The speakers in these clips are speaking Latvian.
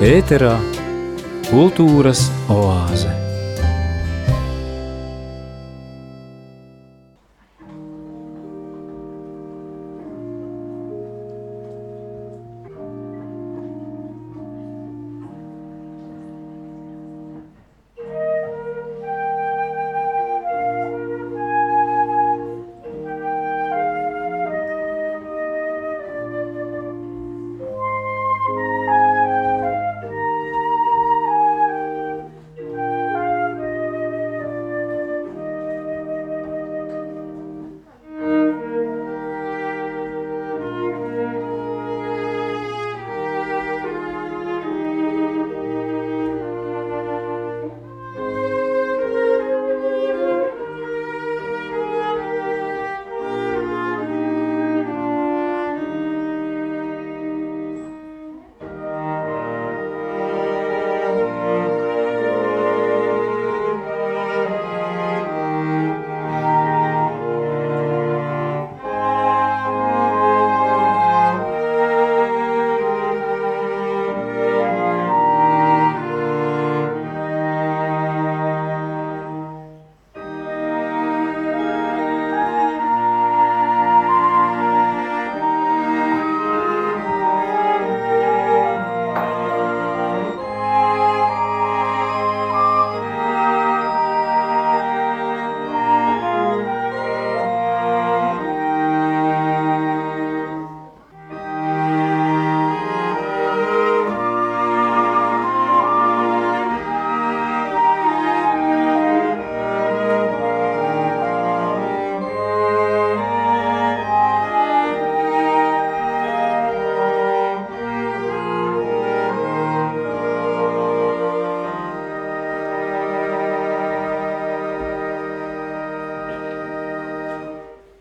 Ēterā kultūras oāze.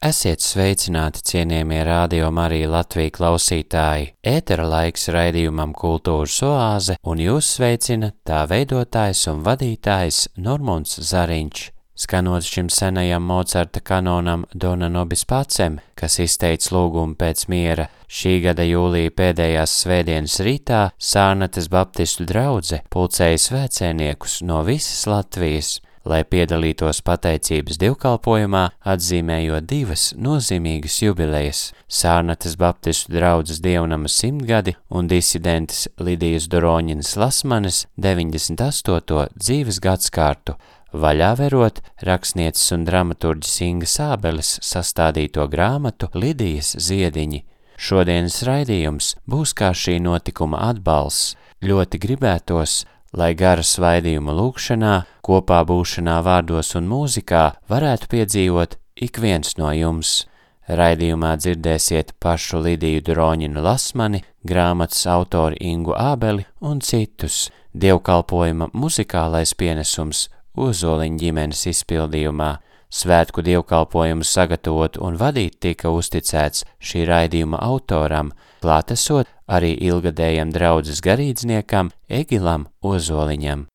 Esiet sveicināti, cienījamie radio Marija Latvija klausītāji! Ētera laiks raidījumam Kultūras oāze un jūs sveicina tā veidotājs un vadītājs Normons Zariņš. Skanot šim senajam Mocarta kanonam Dona Nobis Pacem, kas izteica lūgumu pēc miera, šī gada jūlija pēdējās svētdienas rītā Sārnates Baptistu draudze pulcēja svēcēniekus no visas Latvijas – lai piedalītos pateicības divkalpojumā, atzīmējot divas nozīmīgas jubilejas - Sārnatas Baptistu draudzes dievnama simtgadi un disidentes Lidijas Doroņinas Lasmanes 98. dzīves gadskārtu, vaļā verot rakstnieces un dramaturģis Inga Sābeles sastādīto grāmatu Lidijas ziediņi. Šodienas raidījums būs kā šī notikuma atbalsts. Ļoti gribētos, lai gara svaidījuma lūkšanā, kopā būšanā vārdos un mūzikā varētu piedzīvot ik viens no jums. Raidījumā dzirdēsiet pašu Lidiju Droņinu Lasmani, grāmatas autori Ingu Ābeli un citus. Dievkalpojuma muzikālais pienesums Ozoliņa ģimenes izpildījumā. Svētku dievkalpojumu sagatavot un vadīt tika uzticēts šī raidījuma autoram, klātesot arī ilgadējam draudzes garīdzniekam Egilam Ozoliņam.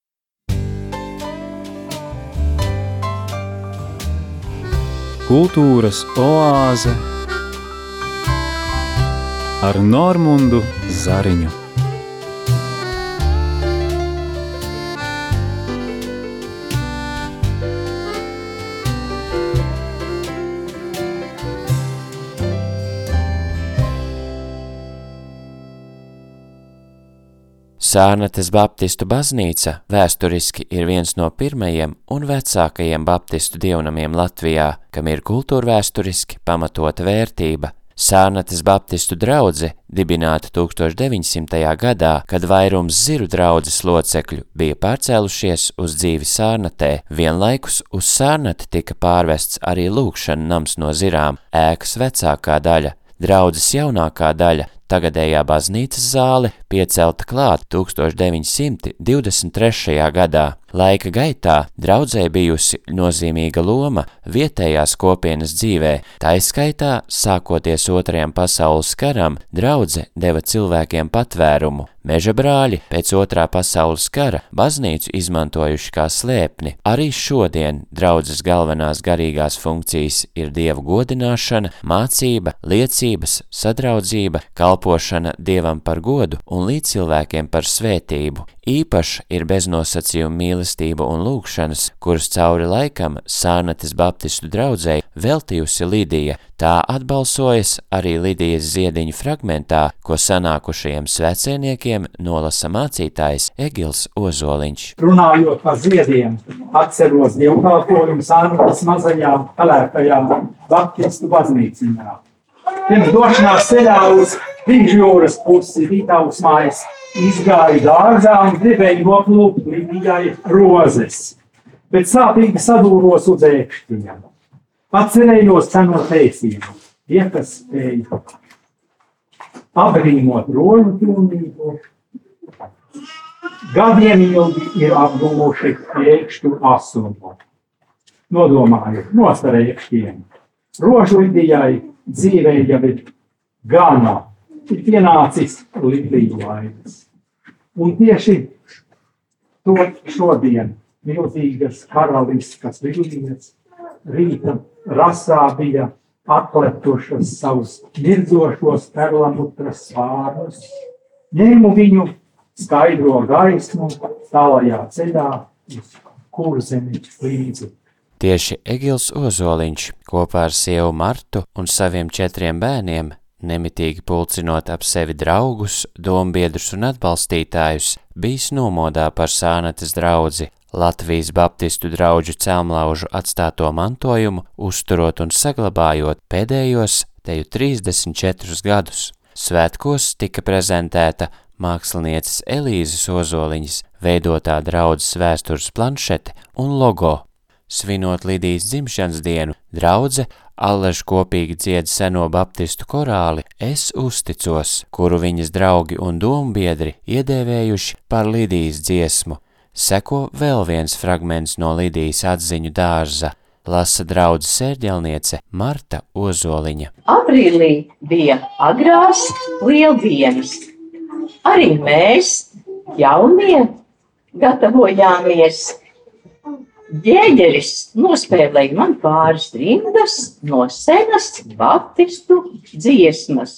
Kultūras oāze ar Normundu Zariņu. Sārnates Baptistu baznīca vēsturiski ir viens no pirmajiem un vecākajiem baptistu dievnamiem Latvijā, kam ir kultūrvēsturiski pamatota vērtība. Sārnates Baptistu draudze dibināta 1900. gadā, kad vairums ziru draudzes locekļu bija pārcēlušies uz dzīvi Sārnatē, vienlaikus uz Sārnati tika pārvests arī lūkšana nams no zirām, ēkas vecākā daļa. Draudzes jaunākā daļa Tagadējā baznīcas zāle piecelta klāt 1923. gadā. Laika gaitā draudzē bijusi nozīmīga loma vietējās kopienas dzīvē, tā izskaitā, sākoties otrajam pasaules karam, draudze deva cilvēkiem patvērumu. Meža brāļi pēc otrā pasaules kara baznīcu izmantojuši kā slēpni. Arī šodien draudzes galvenās garīgās funkcijas ir dievu godināšana, mācība, liecības, sadraudzība, kalpošana, kalpošana Dievam par godu un līdzcilvēkiem par svētību. Īpaši ir beznosacījuma mīlestība un lūkšanas, kuras cauri laikam Sānates baptistu draudzēji veltījusi Lidija. Tā atbalsojas arī Lidijas ziediņu fragmentā, ko sanākušajiem sveceniekiem nolasa mācītājs Egils Ozoliņš. Runājot par ziediem, atceros dievkalpojumu Sānates mazajā pelēkajā baptistu baznīciņā. Pirms došanās ceļā uz Rīžjūras pusi Rītaus mājas izgāja dārzā un gribēja noplūkt Lidijai rozes, bet sāpīgi sadūros uz ēkšķiem. Atcerējos ceno teicību, tie, kas spēja apbrīnot rožu pilnību, gadiem ilgi ir apgūmuši ēkšķu asumu. Nodomāju, nostarēkšķiem. Rožu Lidijai dzīvē jau ir gana, ir pienācis līdzīgu laiks. Un tieši to šodien milzīgas karaliskas vilnieces rīta rasā bija atletušas savus mirdzošos perlamutras svārus, ņēmu viņu skaidro gaismu tālajā ceļā uz kurzemi līdzi. Tieši Egils Ozoliņš kopā ar sievu Martu un saviem četriem bērniem, nemitīgi pulcinot ap sevi draugus, dombiedrus un atbalstītājus, bijis nomodā par sānates draudzi, Latvijas baptistu draugu celmlaužu atstāto mantojumu, uzturot un saglabājot pēdējos teju 34 gadus. Svētkos tika prezentēta mākslinieces Elīzes Ozoliņas veidotā draudzes vēstures planšete un logo Svinot Lidijas dzimšanas dienu, draudze Allež kopīgi dzied seno baptistu korāli Es uzticos, kuru viņas draugi un dombiedri iedēvējuši par Lidijas dziesmu. Seko vēl viens fragments no Lidijas atziņu dārza, lasa draudzes sērģelniece Marta Ozoliņa. Aprīlī bija agrās lieldienas. Arī mēs, jaunie, gatavojāmies Ģēģeris nospēlēja man pāris rindas no senas baptistu dziesmas.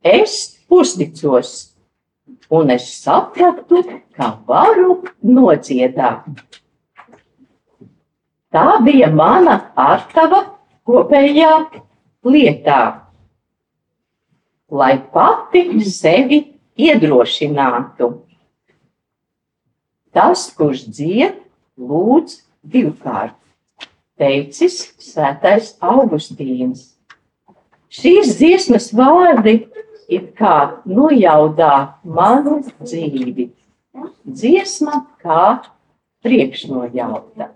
Es uzticos, un es sapratu, ka varu nodziedāt. Tā bija mana ārtava kopējā lietā, lai pati sevi iedrošinātu. Tas, kurš dzied, lūdz divkārt, teicis svētais Augustīns. Šīs dziesmas vārdi ir kā nojaudā manu dzīvi. Dziesma kā priekšnojauta.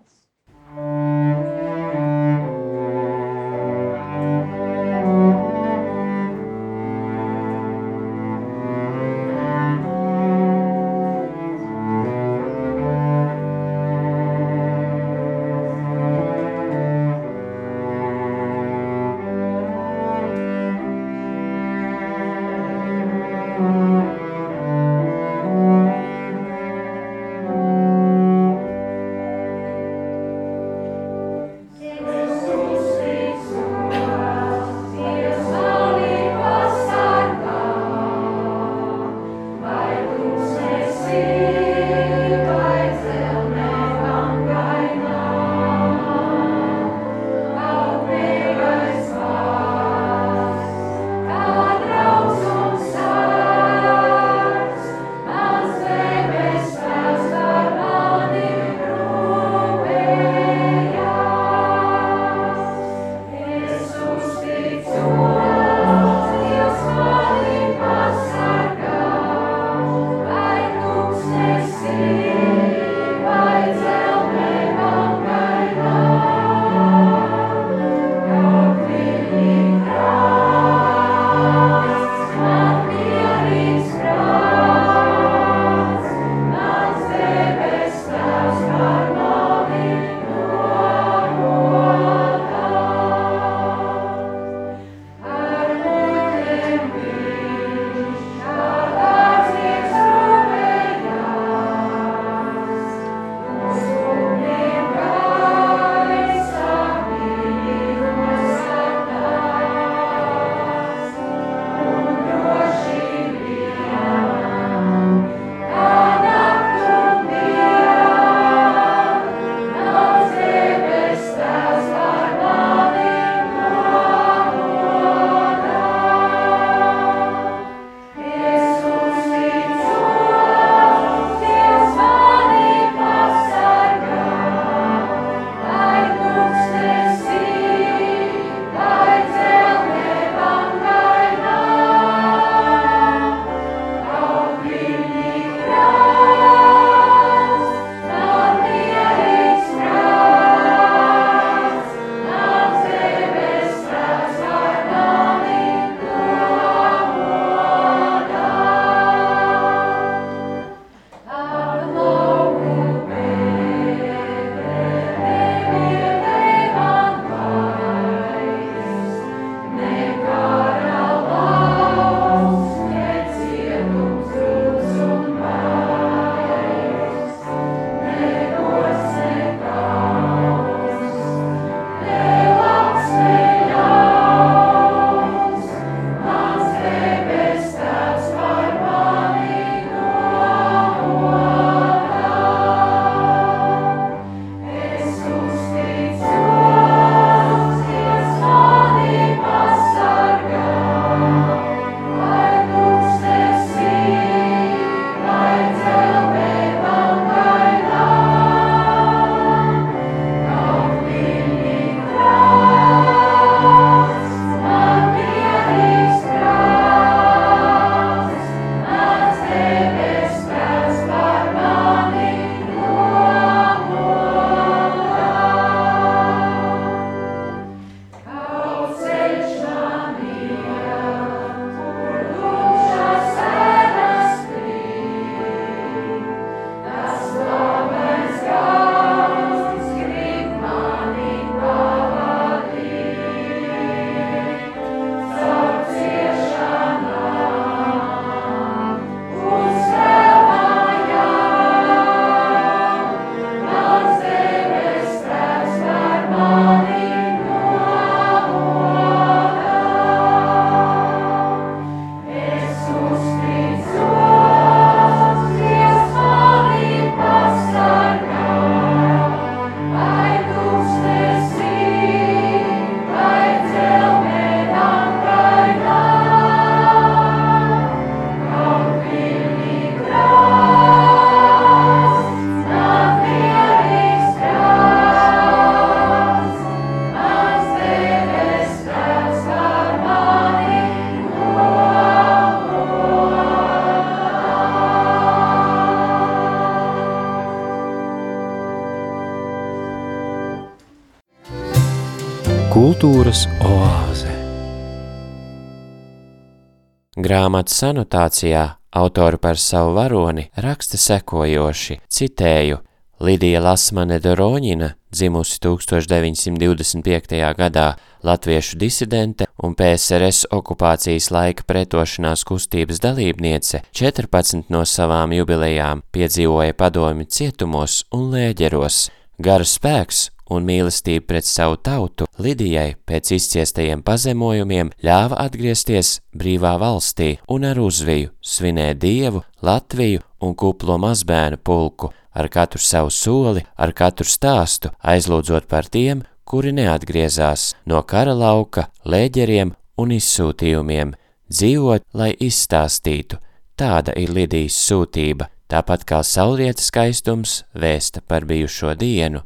Grāmatas anotācijā autori par savu varoni raksta sekojoši, citēju, Lidija Lasmane Doroņina, dzimusi 1925. gadā, latviešu disidente un PSRS okupācijas laika pretošanās kustības dalībniece, 14 no savām jubilejām piedzīvoja padomi cietumos un lēģeros. Gara spēks un mīlestība pret savu tautu Lidijai pēc izciestajiem pazemojumiem ļāva atgriezties brīvā valstī un ar uzviju svinēt Dievu, Latviju un kuplo mazbērnu pulku, ar katru savu soli, ar katru stāstu, aizlūdzot par tiem, kuri neatgriezās no kara lauka, lēģeriem un izsūtījumiem, dzīvot, lai izstāstītu. Tāda ir Lidijas sūtība, tāpat kā saulrietas skaistums vēsta par bijušo dienu.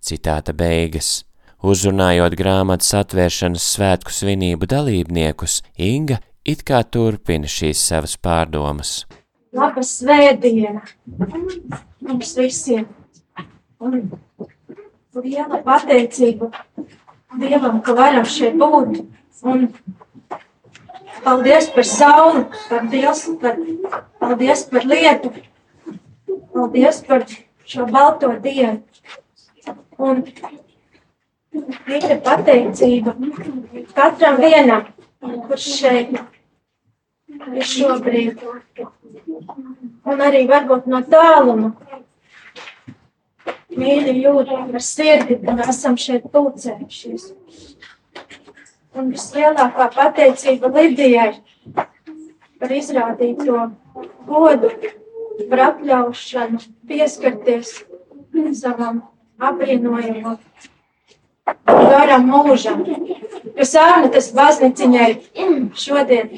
Citāta beigas. Uzrunājot grāmatas atvēršanas svētku svinību dalībniekus, Inga it kā turpina šīs savas pārdomas. Laba svētdiena mums visiem! Un liela pateicība Dievam, ka varam šeit būt. Un paldies par sauli, par Dievs, par, paldies par lietu, paldies par šo balto dienu. Un ir pateicība katram vienam, kurš šeit ir šobrīd. Un arī varbūt no tāluma mīļi jūt ar sirdi, ka esam šeit pulcējušies. Un vislielākā pateicība Lidijai par izrādīto godu, par atļaušanu pieskarties savam apvienojumam garam mūžam. Jo sāmetas bazniciņai šodien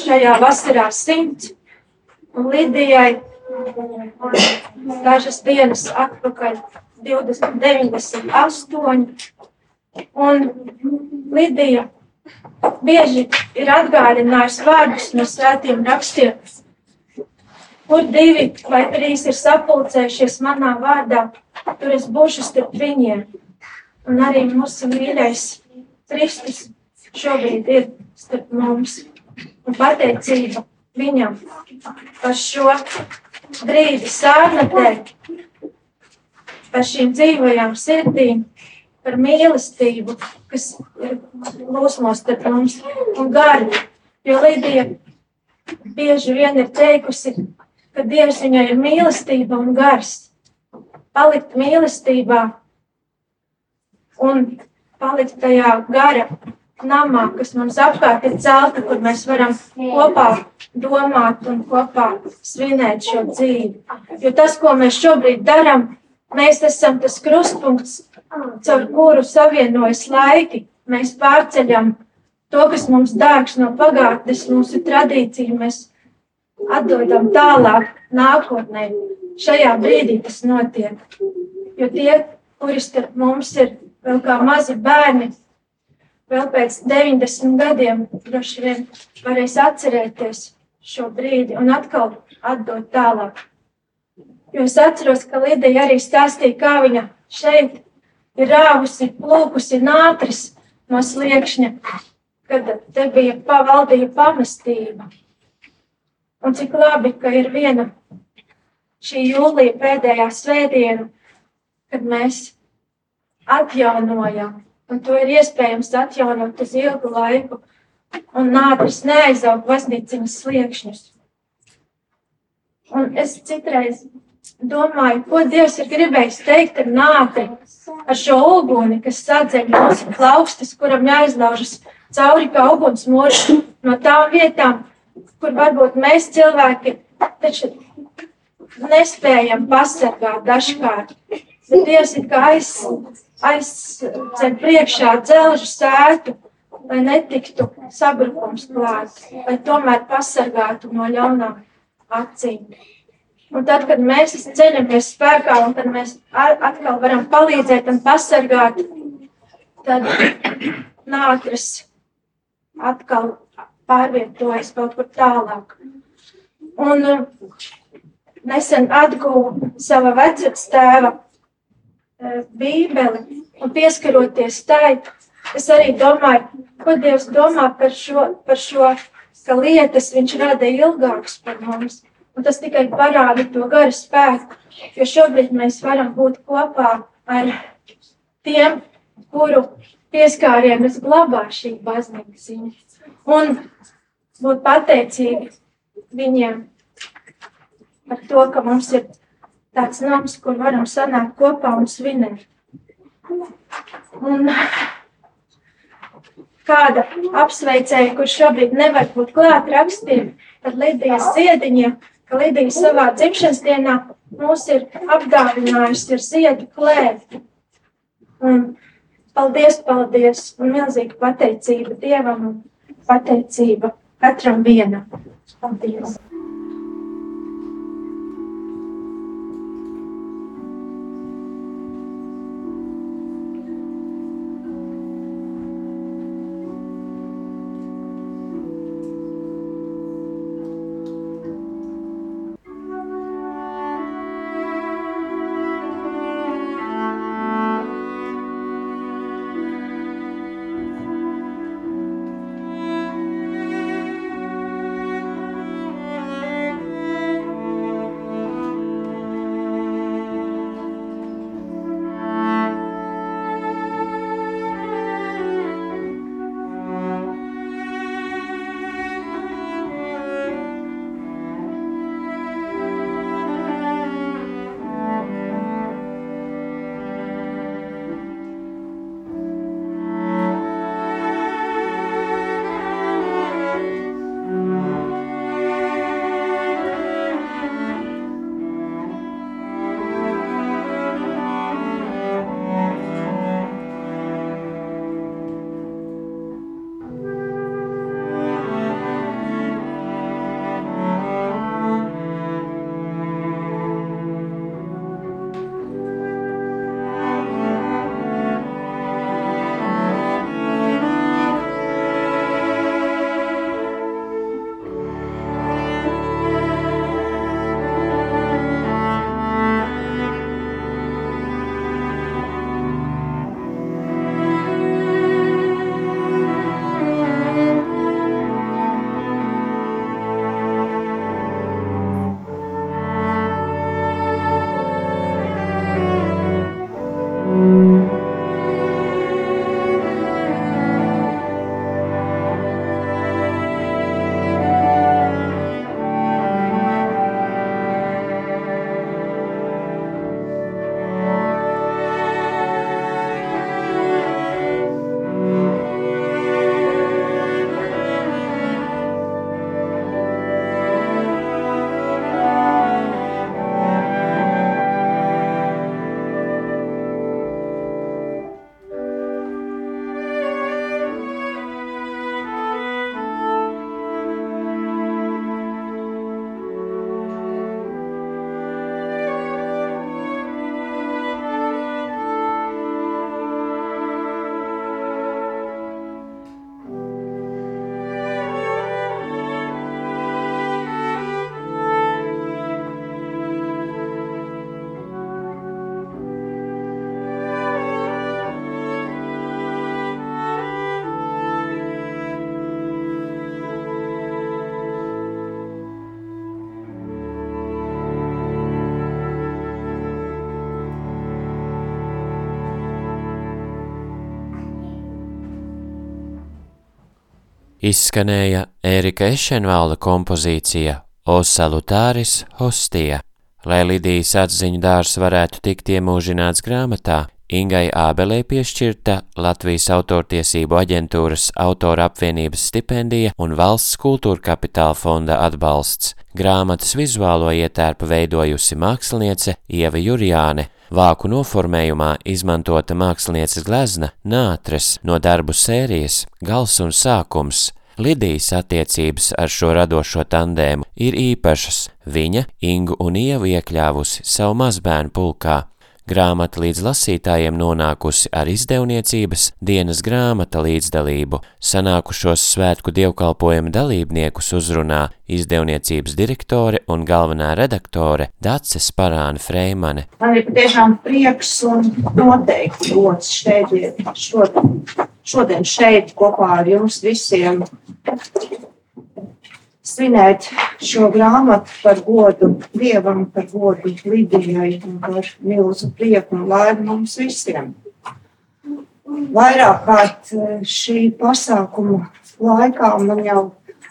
šajā vasarā simts un Lidijai dažas dienas atpakaļ 20, 98. Un Lidija bieži ir atgādinājusi vārdus no svētiem rakstiem, kur divi vai trīs ir sapulcējušies manā vārdā, tur es būšu starp viņiem. Un arī mūsu mīļais Kristus šobrīd ir starp mums. Un pateicība viņam par šo brīdi sārnatē, par šīm dzīvajām sirdīm, par mīlestību, kas ir plūsmos starp mums un gari. Jo Lidija bieži vien ir teikusi, ka Dievs viņai ir mīlestība un gars. Palikt mīlestībā un palikt tajā gara namā, kas mums apkārt ir celta, kur mēs varam kopā domāt un kopā svinēt šo dzīvi. Jo tas, ko mēs šobrīd darām, mēs esam tas krustpunkts, caur kuru savienojas laiki. Mēs pārceļam to, kas mums dārgs no pagātnes, mūsu tradīcija, mēs atdodam tālāk nākotnē. Šajā brīdī tas notiek. Jo tie, kuri starp mums ir vēl kā mazi bērni, vēl pēc 90 gadiem droši vien varēs atcerēties šo brīdi un atkal atdot tālāk. Jo es atceros, ka Lidija arī stāstīja, kā viņa šeit ir rāvusi, plūkusi nātris no sliekšņa, kad te bija pavaldīja pamestība. Un cik labi, ka ir viena šī jūlija pēdējā svētdiena, kad mēs atjaunojam un to ir iespējams atjaunot uz ilgu laiku, un nātris neaizaug baznīciņas sliekšņus. Un es citreiz domāju, ko Dievs ir gribējis teikt ar nātri, ar šo uguni, kas sadzeļ mūsu plaukstas, kuram jāizlaužas cauri kā uguns mūri no tām vietām, kur varbūt mēs cilvēki taču nespējam pasargāt dažkārt. Bet Dievs ir kā aiz, aizceļ priekšā dzelžu sētu, lai netiktu sabrukums klāt, lai tomēr pasargātu no ļaunām acīm. Un tad, kad mēs ceļamies spēkā un kad mēs atkal varam palīdzēt un pasargāt, tad nātris atkal pārvietojas kaut kur tālāk. Un uh, nesen atguvu sava vecāka tēva Bībeli un pieskaroties tai, es arī domāju, ko Dievs domā par šo, par šo ka lietas viņš rada ilgākas par mums. Un tas tikai parāda to garu spēku, jo šobrīd mēs varam būt kopā ar tiem, kuru pieskārienus glabā šī baznīca ziņa. Un būt pateicīgi viņiem par to, ka mums ir tāds nams, kur varam sanākt kopā un svinēt. Un kāda apsveicēja, kurš šobrīd nevar būt klāt rakstiem, tad Lidijas ziediņiem, ka Lidija savā dzimšanas dienā mūs ir apdāvinājusi ar ziedu klēti. Un paldies, paldies, un milzīga pateicība Dievam un pateicība katram vienam. Paldies! Izskanēja Ērika Ešenvalda kompozīcija O salutāris hostija. Lai Lidijas atziņu dārs varētu tikt iemūžināts grāmatā, Ingai Ābelē piešķirta Latvijas autortiesību aģentūras autora apvienības stipendija un valsts kultūra kapitāla fonda atbalsts. Grāmatas vizuālo ietērpu veidojusi māksliniece Ieva Jurjāne, Vāku noformējumā izmantota mākslinieces glezna nātres no darbu sērijas Gals un sākums. Lidijas attiecības ar šo radošo tandēmu ir īpašas. Viņa Ingu un Ievu iekļāvusi savu mazbērnu pulkā. Grāmata līdz lasītājiem nonākusi ar izdevniecības dienas grāmata līdzdalību. Sanākušos svētku dievkalpojuma dalībniekus uzrunā izdevniecības direktore un galvenā redaktore Dace Sparāna Freimane. Man ir patiešām prieks un noteikti gods šeit, šodien, šodien šeit kopā ar jums visiem svinēt šo grāmatu par godu Dievam, par godu Lidijai un par milzu prieku un laimi mums visiem. Vairāk kārt eh, šī pasākuma laikā man jau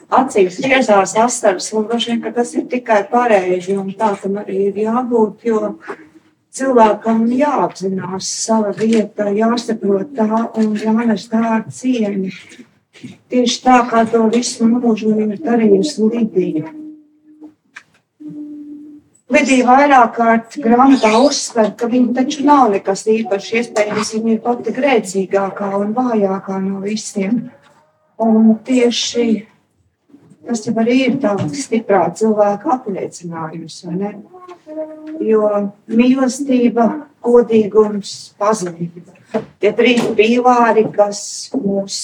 acīs riezās asaras, un droši vien, ka tas ir tikai pareizi, un tā tam arī ir jābūt, jo cilvēkam jāapzinās sava vieta, jāsaprot tā un jānes tā ar cieņu Tieši tā kā to visu mūžu ir darījusi Lidija. Lidija vairāk kārt grāmatā uzsver, ka viņa taču nav nekas īpašs. Iespējams, viņa ir pati grēcīgākā un vājākā no visiem. Un tieši tas jau arī ir tāds stiprā cilvēka apliecinājums? Jo mīlestība, godīgums, pazemība. Tie trīs pīlāri, kas mūs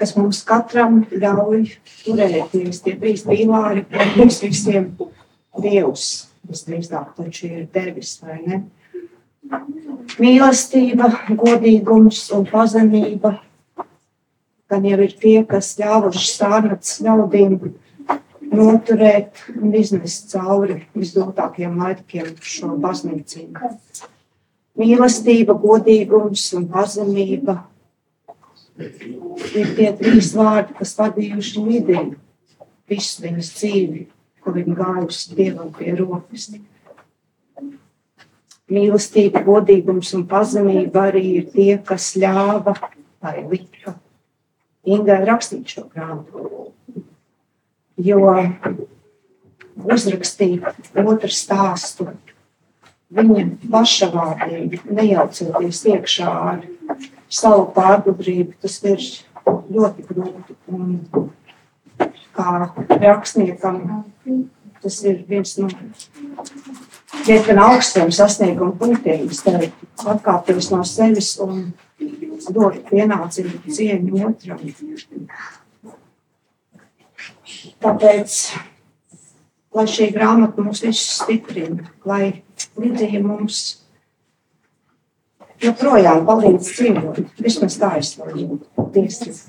kas mums katram ļauj turēties. Tie trīs pīlāri, ko mums visiem Dievs visdrīzāk taču ir devis, vai ne? Mīlestība, godīgums un pazemība, gan jau ir tie, kas ļāvuši sārnats ļaudīm noturēt un iznest cauri visdotākiem laikiem šo baznīcību. Mīlestība, godīgums un pazemība ir tie trīs vārdi, kas vadījuši Lidiju visu viņas dzīvi, ko viņa gājusi Dievam pie rokas. Mīlestība, godīgums un pazemība arī ir tie, kas ļāva vai lika Ingai rakstīt šo grāmatu. Jo uzrakstīt otru stāstu viņa paša vārdiem, nejaucoties iekšā ar savu pārgudrību, tas ir ļoti grūti. Un kā rakstniekam, tas ir viens no diezgan augstiem sasnieguma punktiem. Es teiktu, atkāpties no sevis un dot pienācīgu cieņu otram. Tāpēc, lai šī grāmata mūs visus stiprina, lai Lidija mums joprojām palīdz dzīvot. Vismaz tā es to jūtu. Paldies!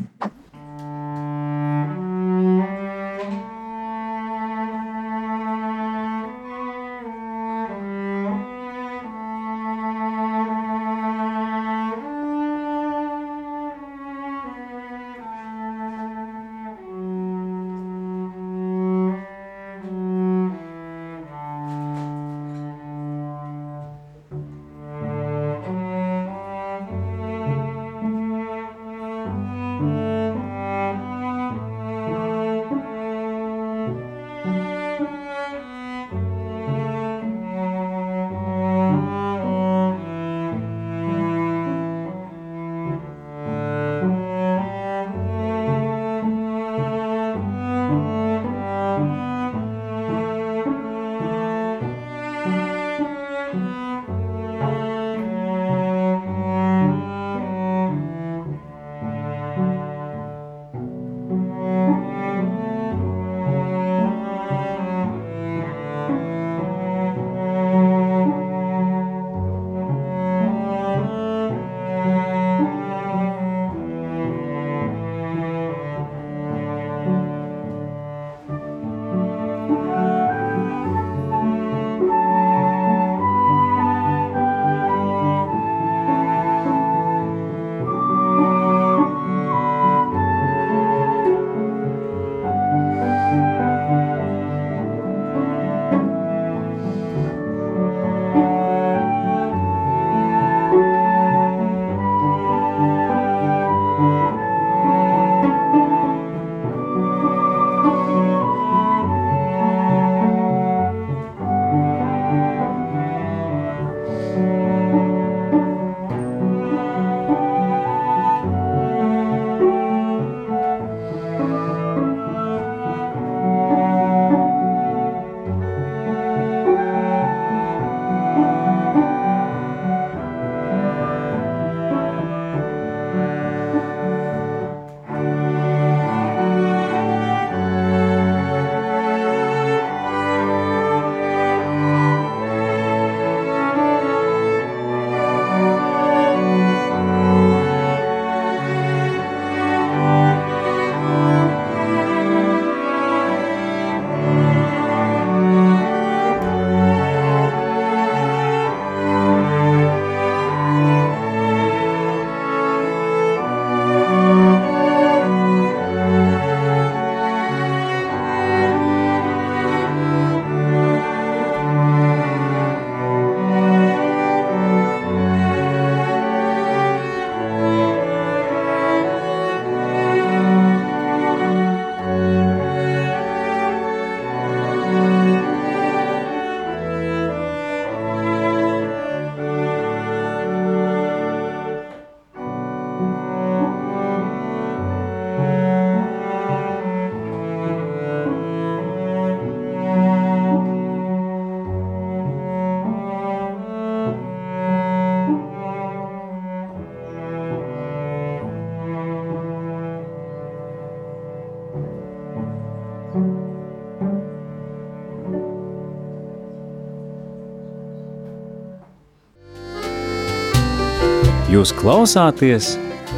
Jūs klausāties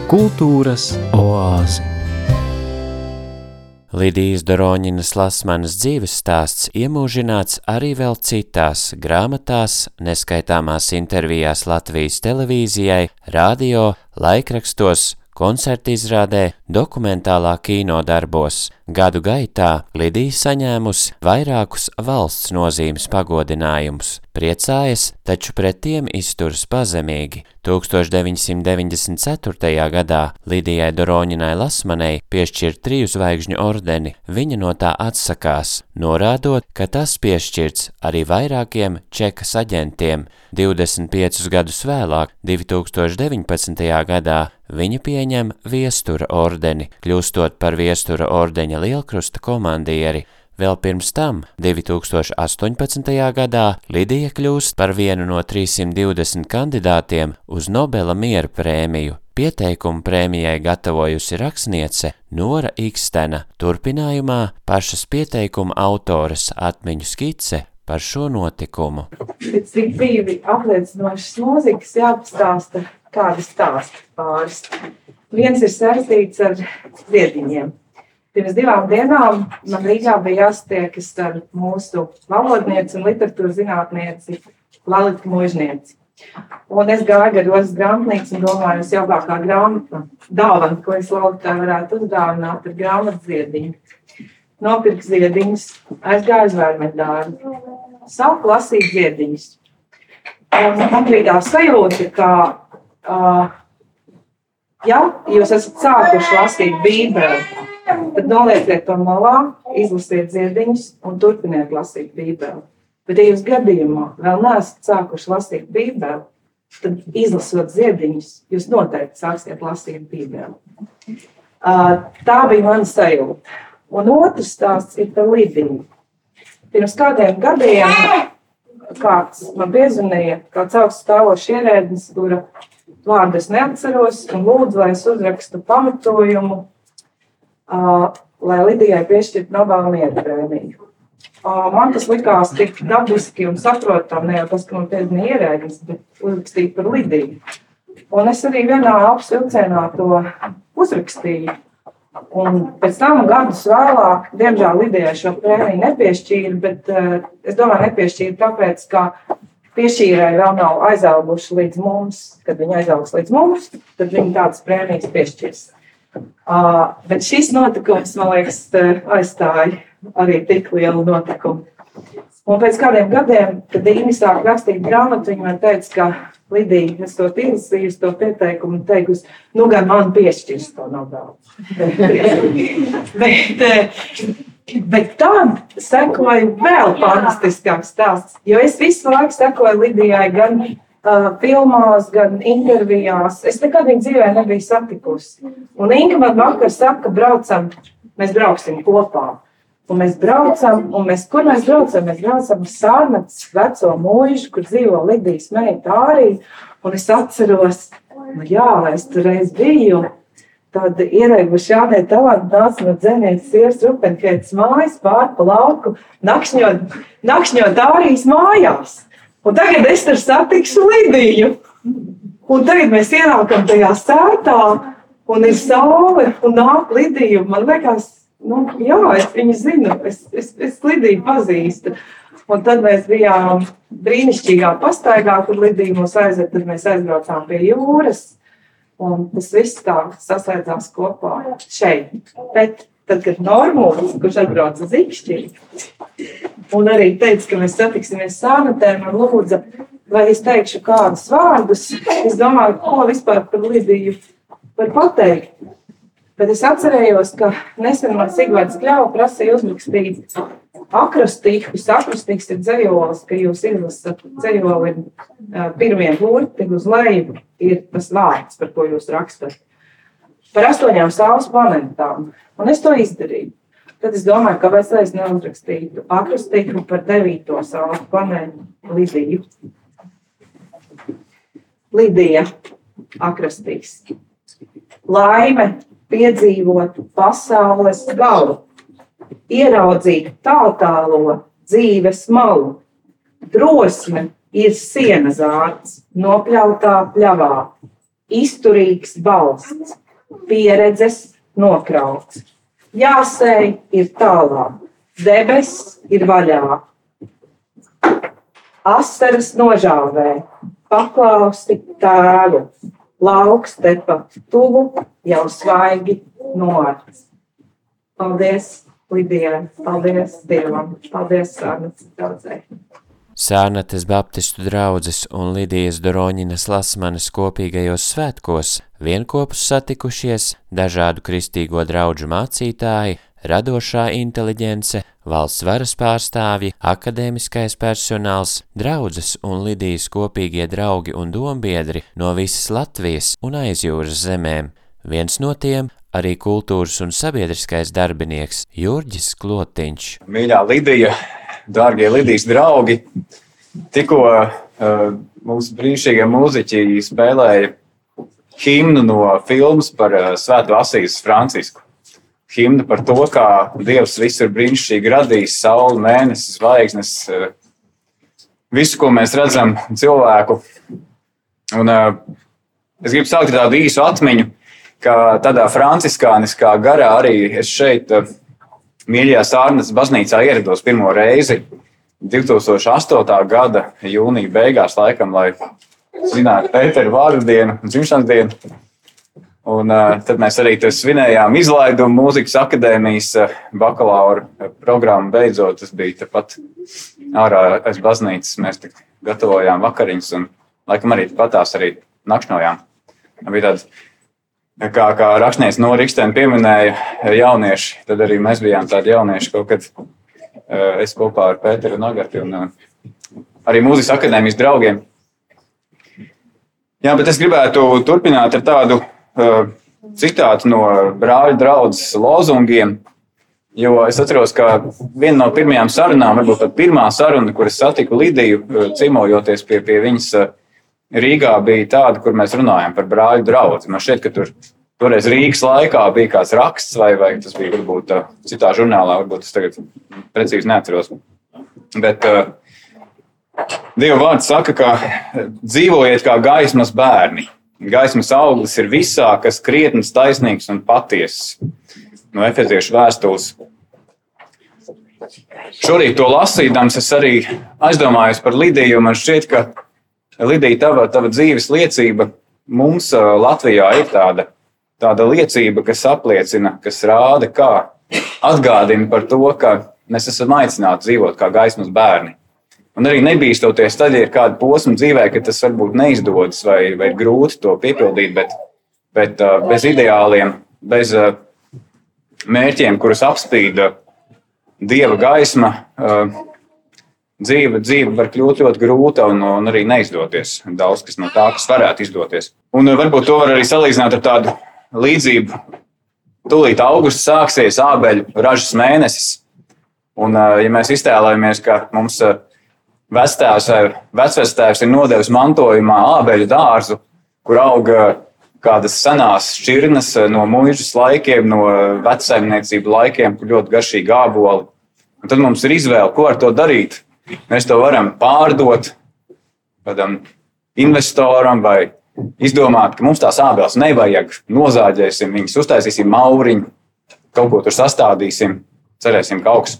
Kultūras oāzi. Lidijas Doroņinas Lasmanas dzīves stāsts iemūžināts arī vēl citās grāmatās, neskaitāmās intervijās Latvijas televīzijai, radio, laikrakstos, koncertizrādē, dokumentālā kino darbos. Gadu gaitā Lidija saņēmusi vairākus valsts nozīmes pagodinājumus. Priecājas, taču pret tiem izturas pazemīgi. 1994. gadā Lidijai Doroņinai Lasmanei piešķirt triju zvaigžņu ordeni, viņa no tā atsakās, norādot, ka tas piešķirts arī vairākiem čekas aģentiem. 25 gadus vēlāk, 2019. gadā, viņa pieņem viestura ordeni, kļūstot par viestura ordeņa lielkrusta komandieri. Vēl pirms tam, 2018. gadā, Lidija kļūst par vienu no 320 kandidātiem uz Nobela miera prēmiju. Pieteikumu prēmijai gatavojusi rakstniece Nora Ikstena, turpinājumā pašas pieteikuma autoras atmiņu skice par šo notikumu. Pēc cik brīvi apliecinošas mūzikas jāpastāsta kādi stāsti pāris. Viens ir saistīts ar ziediņiem. Pirms divām dienām man Rīgā bija jāstiekas ar mūsu valodnieci un literatūras zinātnieci Lalitu Mūžnieci. Un es gāju gar Rozes grāmatnīcu un domāju, es jaukākā grāmata, dāvana, ko es Lalitai varētu uzdāvināt, ir grāmatas ziediņu. Nopirku ziediņus, aizgāju uz vērmeņdāru. Sāku lasīt ziediņus. Un man bija tā sajūta, ka Uh, ja jūs esat sākuši lasīt Bībeli, tad nolieciet to malā, izlasiet ziediņus un turpiniet lasīt Bībeli. Bet, ja jūs gadījumā vēl neesat sākuši lasīt Bībeli, tad izlasot ziediņus, jūs noteikti sāksiet lasīt Bībeli. Tā bija mana sajūta. Un otrs stāsts ir par Lidiju. Pirms kādiem gadiem kāds man piezvanīja, kāds augsts stāvošs ierēdnis, kura vārdu es neatceros, un lūdzu, lai es uzrakstu pamatojumu, uh, lai Lidijai piešķirtu Nobela miera prēmiju. Uh, man tas likās tik dabiski un saprotami, ne jau tas, ka man piezvanīja ierēdnis, bet uzrakstīt par Lidiju. Un es arī vienā apsilcienā to uzrakstīju. Un pēc tam, gadus vēlāk, diemžēl Lidijai šo prēmiju nepiešķīra, bet uh, es domāju, nepiešķīra tāpēc, ka piešķīrai vēl nav aizauguši līdz mums. Kad viņi aizaugs līdz mums, tad viņi tādas prēmijas piešķirs. Uh, bet šis notikums, man liekas, aizstāja arī tik lielu notikumu. Un pēc kādiem gadiem, kad Dīna sāk rakstīt grāmatu, viņa man teica, ka Lidija, es to izlasīju, to pieteikumu un teikusi, nu gan man piešķirs to Nobelu. bet, Bet tad sekoja vēl fantastiskāks stāsts. Jo es visu laiku sekoju Lidijai gan uh, filmās, gan intervijās. Es nekad viņu dzīvē nebiju satikusi. Un Inga man vakar saka, ka braucam, mēs brauksim kopā. Un mēs braucam, un mēs, kur mēs braucam? Mēs braucam uz Sārnats veco mūžu, kur dzīvo Lidijas meita arī. Un es atceros, nu jā, es tur reiz biju. Tad ierēguši jādē talanti nāca no dzēnietes sievas rupenkētas mājas pār pa lauku, nakšņot, nakšņot Dārijas mājās. Un tagad es tur satikšu Lidiju. Un tagad mēs ienākam tajā sētā, un ir saule, un nāk Lidija. Man liekas, nu, jā, es viņu zinu, es, es, es Lidiju pazīstu. Un tad mēs bijām brīnišķīgā pastaigā, kur Lidija mūs aizved, tad mēs aizbraucām pie jūras. Un tas viss tā saslēdzās kopā šeit. Bet tad, kad Normūns, kurš atbrauc uz Ikšķiri, un arī teica, ka mēs satiksimies sānatē, man lūdza, vai es teikšu kādus vārdus, es domāju, ko vispār par Lidiju var pateikt. Bet es atcerējos, ka nesen man Sigvards Kļauja prasīja uzrakstīt akrostīkus. Akrostīks ir dzējolis, ka jūs izlasat dzējoli pirmie burti uz leju ir tas vārds, par ko jūs rakstat. Par astoņām saules planētām. Un es to izdarīju. Tad es domāju, ka vajadzēs neuzrakstītu akrostīku par devīto saules planētu Lidiju. Lidija akrostīs. Laime piedzīvot pasaules galu ieraudzīt tālu dzīves malu. Drosme ir siena zārts, nopļautā pļavā. izturīgs balsts, pieredzes nokrauts. Jāsēj ir tālāk, debesis ir vaļā. Asaras nožāvē, paklausti tēvu, lauks tepat tuvu, jau svaigi noārts. Paldies, Lidija, paldies Dievam, paldies Sārnas daudzē. Sārnates Baptistu draudzes un Lidijas Doroņinas Lasmanes kopīgajos svētkos vienopus satikušies dažādu kristīgo draugu mācītāji, radošā inteliģence, valsts varas pārstāvji, akadēmiskais personāls, draudzes un Lidijas kopīgie draugi un dombiedri no visas Latvijas un aizjūras zemēm. Viens no tiem arī kultūras un sabiedriskais darbinieks Jurģis Klotiņš. Mīļā Lidija, dārgie Lidijas draugi, tikko uh, mūsu brīnišķīgie mūziķi spēlēja himnu no filmas par uh, Svēto Asīs Francisku. Himna par to, kā Dievs visu ir brīnišķīgi radījis, sauli, mēnesi, zvaigznes, uh, visu, ko mēs redzam cilvēku. Un, uh, es gribu sākt ar tādu īsu atmiņu, ka tādā franciskāniskā garā arī es šeit, uh, mīļajā Sārnas baznīcā, ierados pirmo reizi 2008. gada jūnija beigās, laikam, lai svinētu Pēteru vārdu dienu dzimšanas dienu. Un, uh, tad mēs arī svinējām izlaidumu mūzikas akadēmijas uh, bakalaura programmu. Beidzot, tas bija tepat ārā aiz baznīcas. Mēs gatavojām vakariņas un, laikam, arī patās arī nakšnojām. Bija tāds, kā, kā rakstnieks no Rīgstēna pieminēja, jaunieši. Tad arī mēs bijām tādi jaunieši kaut kad. Uh, es kopā ar Pēteru Nagati un uh, arī mūzikas akadēmijas draugiem. Jā, bet es gribētu turpināt ar tādu uh, citātu no brāļa draudzes lozungiem. Jo es atceros, ka viena no pirmajām sarunām, varbūt pat pirmā saruna, kur es satiku Lidiju, cimojoties pie, pie viņas uh, Rīgā, bija tāda, kur mēs runājām par brāļu draugu. Man šķiet, ka tur toreiz Rīgas laikā bija kāds raksts, vai, vai tas bija varbūt uh, citā žurnālā, varbūt es tagad precīzi neatceros. Bet uh, Dieva vārds saka, ka dzīvojiet kā gaismas bērni. Gaismas auglis ir visā, kas krietns, taisnīgs un patiesis. No efeziešu vēstules. Šorīt to lasīdams, es arī aizdomājos par Lidiju. Man šķiet, ka Lidija, tava, tava dzīves liecība mums Latvijā ir tāda, tāda liecība, kas apliecina, kas rāda, kā atgādina par to, ka mēs esam aicināti dzīvot kā gaismas bērni. Un arī nebīstoties, tad, ir kāda posma dzīvē, ka tas varbūt neizdodas vai, vai ir grūti to piepildīt, bet, bet uh, bez ideāliem, bez uh, mērķiem, kurus apspīd uh, dieva gaisma, uh, dzīve, dzīve var kļūt ļoti grūta un, un arī neizdoties. Daudz kas no tā, kas varētu izdoties. Un uh, varbūt to var arī salīdzināt ar tādu līdzību. Tūlīt augusts sāksies ābeļu ražas mēnesis. Un, uh, ja mēs iztēlojamies, ka mums uh, Vectēvs vai vecvectēvs ir nodevis mantojumā ābeļu dārzu, kur auga kādas senās šķirnes no mūžas laikiem, no vecsaimniecību laikiem, kur ļoti garšīgi āboli. Un tad mums ir izvēle, ko ar to darīt. Mēs to varam pārdot kādam investoram vai izdomāt, ka mums tās ābeles nevajag, nozāģēsim viņus, uztaisīsim mauriņu, kaut ko tur sastādīsim, cerēsim, ka augs.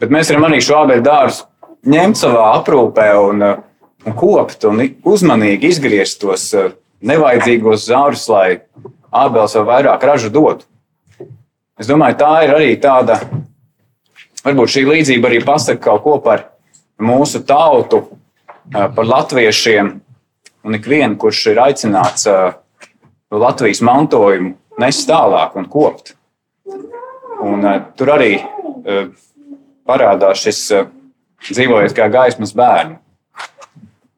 Bet mēs varam arī šo ābeļu dārzu ņemt savā aprūpē un, uh, un kopt un uzmanīgi izgriezt tos uh, nevajadzīgos zārus, lai ābels vēl vairāk ražu dotu. Es domāju, tā ir arī tāda, varbūt šī līdzība arī pasaka kaut ko par mūsu tautu, par latviešiem un ikvienu, kurš ir aicināts Latvijas mantojumu nest tālāk un kopt. Un, tur arī parādās šis dzīvojiet kā gaismas bērni.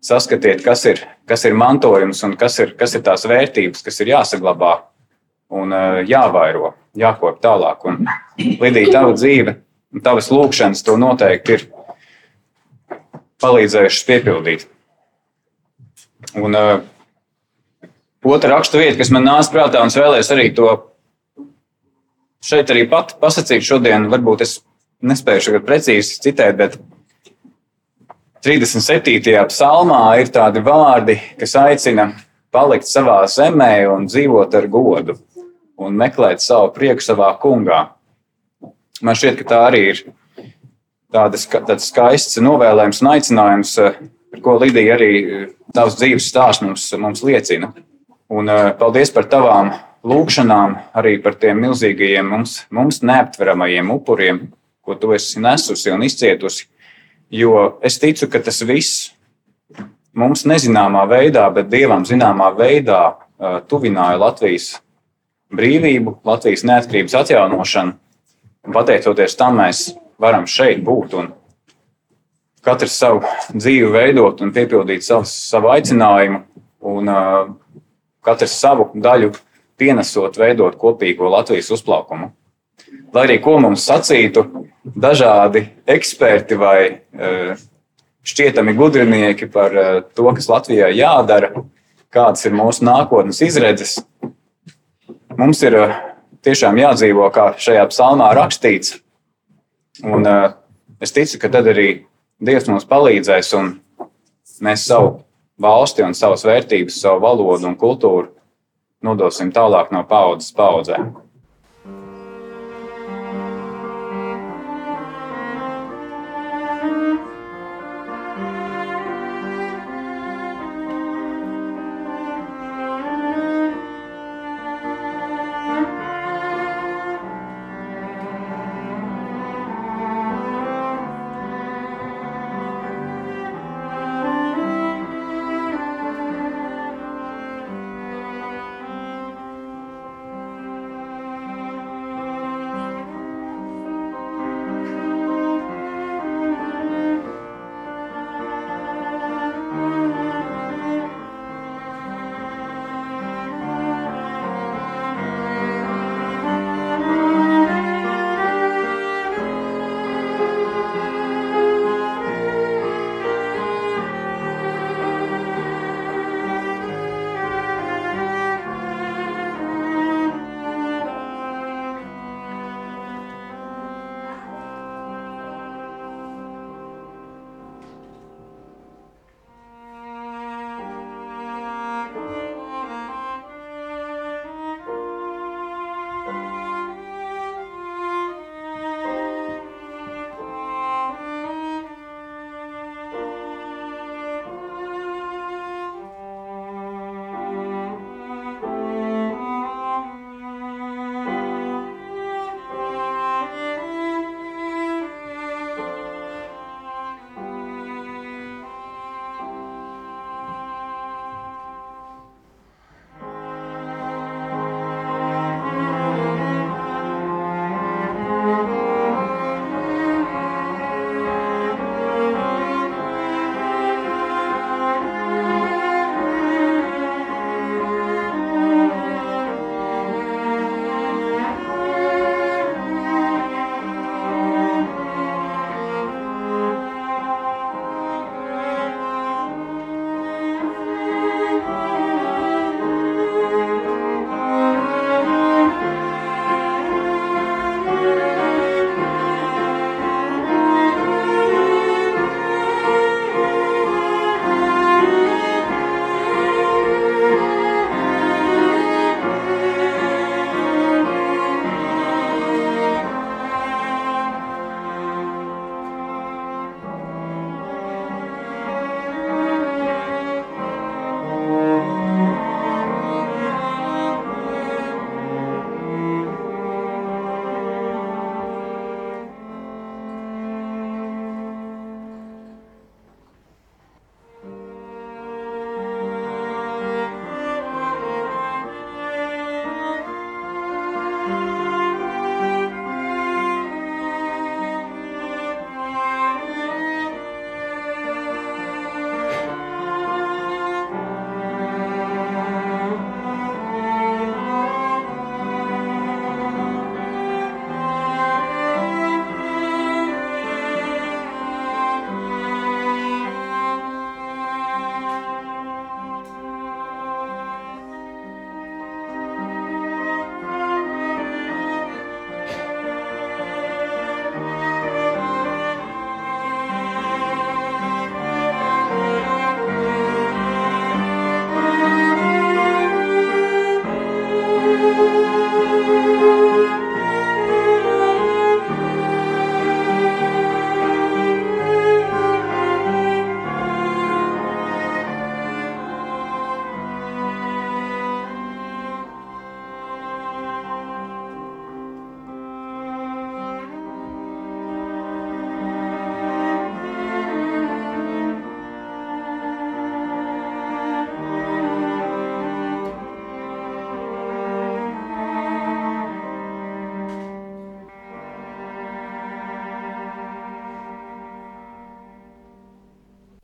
Saskatiet, kas ir, kas ir mantojums un kas ir, kas ir tās vērtības, kas ir jāsaglabā un jāvairo, jākop tālāk. Un Lidija, tava dzīve un tavas lūkšanas to noteikti ir palīdzējušas piepildīt. Un uh, otra raksta vieta, kas man nāca prātā, un es vēlējos arī to šeit arī pat pasakīt šodien, varbūt es nespēju šogad precīzi citēt, bet 37. psalmā ir tādi vārdi, kas aicina palikt savā zemē un dzīvot ar godu un meklēt savu prieku savā kungā. Man šķiet, ka tā arī ir tāda, tāds skaists novēlējums un aicinājums, par ko Lidija arī tavs dzīves stāsts mums, mums liecina. Un paldies par tavām lūgšanām, arī par tiem milzīgajiem mums, mums neaptveramajiem upuriem, ko tu esi nesusi un izcietusi. Jo es ticu, ka tas viss mums nezināmā veidā, bet dievam zināmā veidā tuvināja Latvijas brīvību, Latvijas neatkarības atjaunošanu. Un pateicoties tam, mēs varam šeit būt un katrs savu dzīvi veidot un piepildīt savus, savu aicinājumu, un uh, katrs savu daļu pienesot, veidot kopīgo Latvijas uzplaukumu. Lai arī ko mums sacītu dažādi eksperti vai uh, šķietami gudrinieki par uh, to, kas Latvijai jādara, kādas ir mūsu nākotnes izredzes, Mums ir eh, tiešām jādzīvo, kā šajā psalmā rakstīts. Un uh, es ticu, ka tad arī Dievs mums palīdzēs un mēs savu valsti un savas vērtības, savu valodu un kultūru nodosim tālāk no paudzes paudzēm.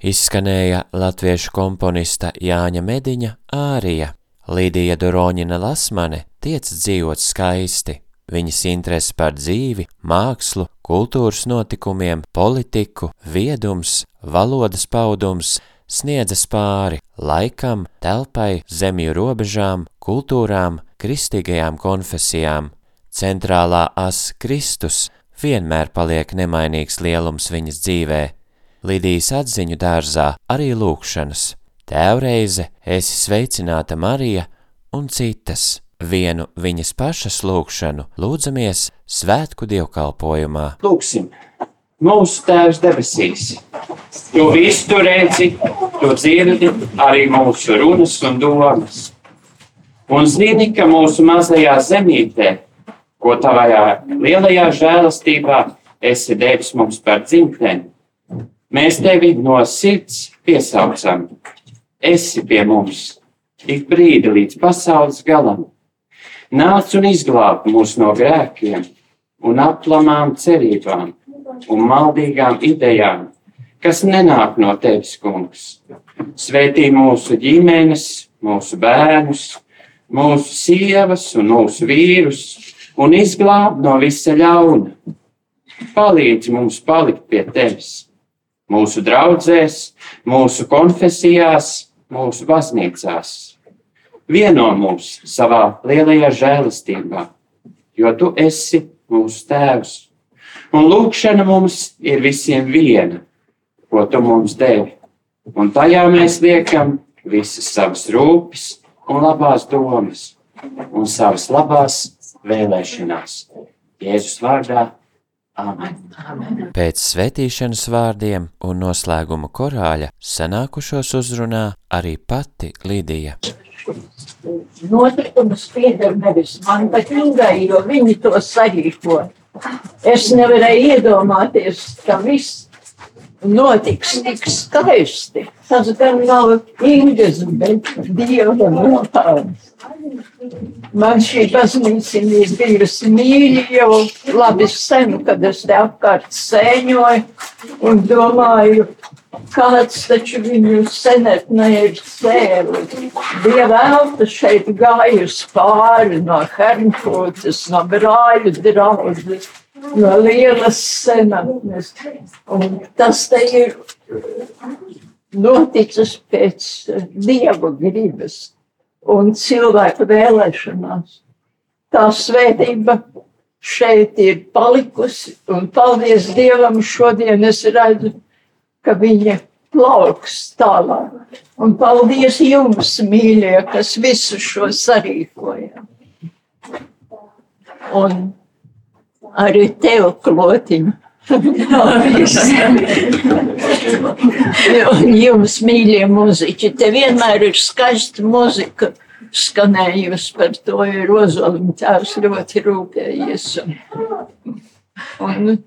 Izskanēja latviešu komponista Jāņa Mediņa ārija. Līdija Doroņina Lasmane tiec dzīvot skaisti. Viņas interesi par dzīvi, mākslu, kultūras notikumiem, politiku, viedums, valodas paudums sniedzas pāri laikam, telpai, zemju robežām, kultūrām, kristīgajām konfesijām. Centrālā as Kristus vienmēr paliek nemainīgs lielums viņas dzīvē. Lidijas atziņu dārzā arī lūkšanas. Tēvreize, esi sveicināta Marija un citas. Vienu viņas pašas lūkšanu lūdzamies svētku dievkalpojumā. Lūksim! Mūsu Tēvs debesīs, Tu visu tur redzi, tu dzirdi arī mūsu runas un domas. Un zini, ka mūsu mazajā zemītē, ko tavajā lielajā žēlastībā esi devis mums par dzimteni, mēs tevi no sirds piesaucam. Esi pie mums ik brīdi līdz pasaules galam. Nāc un izglāb mūs no grēkiem un aplamām cerībām un maldīgām idejām kas nenāk no tevis, kungs. Svētī mūsu ģimenes, mūsu bērnus, mūsu sievas un mūsu vīrus, un izglāb no visa ļauna. Palīdzi mums palikt pie tevis, mūsu draudzēs, mūsu konfesijās, mūsu baznīcās. Vieno mūs savā lielajā žēlastībā, jo tu esi mūsu tēvs. Un lūkšana mums ir visiem viena ko tu mums devi. Un tajā mēs liekam visas savas rūpes un labās domas un savas labās vēlēšanās. Jēzus vārdā. Pēc svētīšanas vārdiem un noslēguma korāļa sanākušos uzrunā arī pati Lidija. Notikumus pieder nevis man, bet Ingai, jo viņi to sarīko. Es nevarēju iedomāties, ka viss notiks tik skaisti. Tas gan nav Ingas, bet Dieva nopelns. Man šī baznīca ir bijusi mīļa jau labi sen, kad es te apkārt sēņoju un domāju, kāds taču viņu senetnē ir cēlis. Bija velta šeit gājusi pāri no Hernfūtas, no brāļu draudzes no lielas senatnes. Un tas te ir noticis pēc dieva gribas un cilvēku vēlēšanās. Tā svētība šeit ir palikusi, un paldies Dievam, šodien es redzu, ka viņa plauks tālāk. Un paldies jums, mīļie, kas visu šo sarīkoja. Un arī tev klotiņu. Un jums, mīļie muzeķi, te vienmēr ir skaista muzika skanējusi, par to ir Ozolim tēvs ļoti rūpējies. Un, un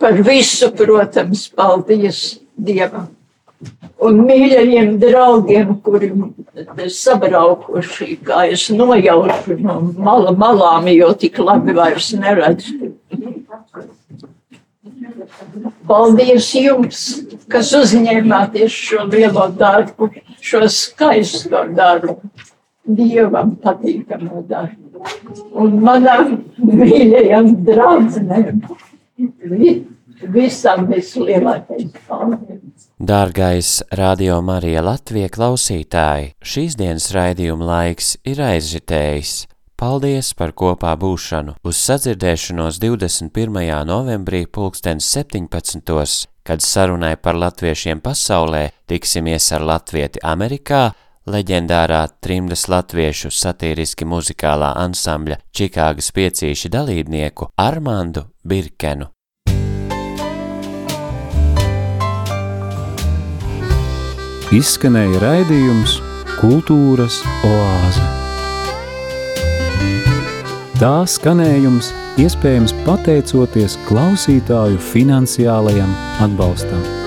par visu, protams, paldies Dievam. Un mīļajiem draugiem, kuri sabraukuši, kā es nojaušu no mala malām, jo tik labi vairs neredzu. Paldies jums, kas uzņēmāties šo lielo darbu, šo skaisto darbu, dievam patīkamu darbu. Un manām mīļajām draudzenēm visam vislielākais paldies. Dārgais Radio Marija Latvija klausītāji, šīs dienas raidījuma laiks ir aizžitējis. Paldies par kopā būšanu uz sadzirdēšanos 21. novembrī pulkstens 17. kad sarunai par latviešiem pasaulē tiksimies ar latvieti Amerikā, leģendārā trimdas latviešu satīriski muzikālā ansambļa Čikāgas piecīši dalībnieku Armandu Birkenu. Izskanēja raidījums Kultūras oāze. Tā skanējums iespējams pateicoties klausītāju finansiālajam atbalstam.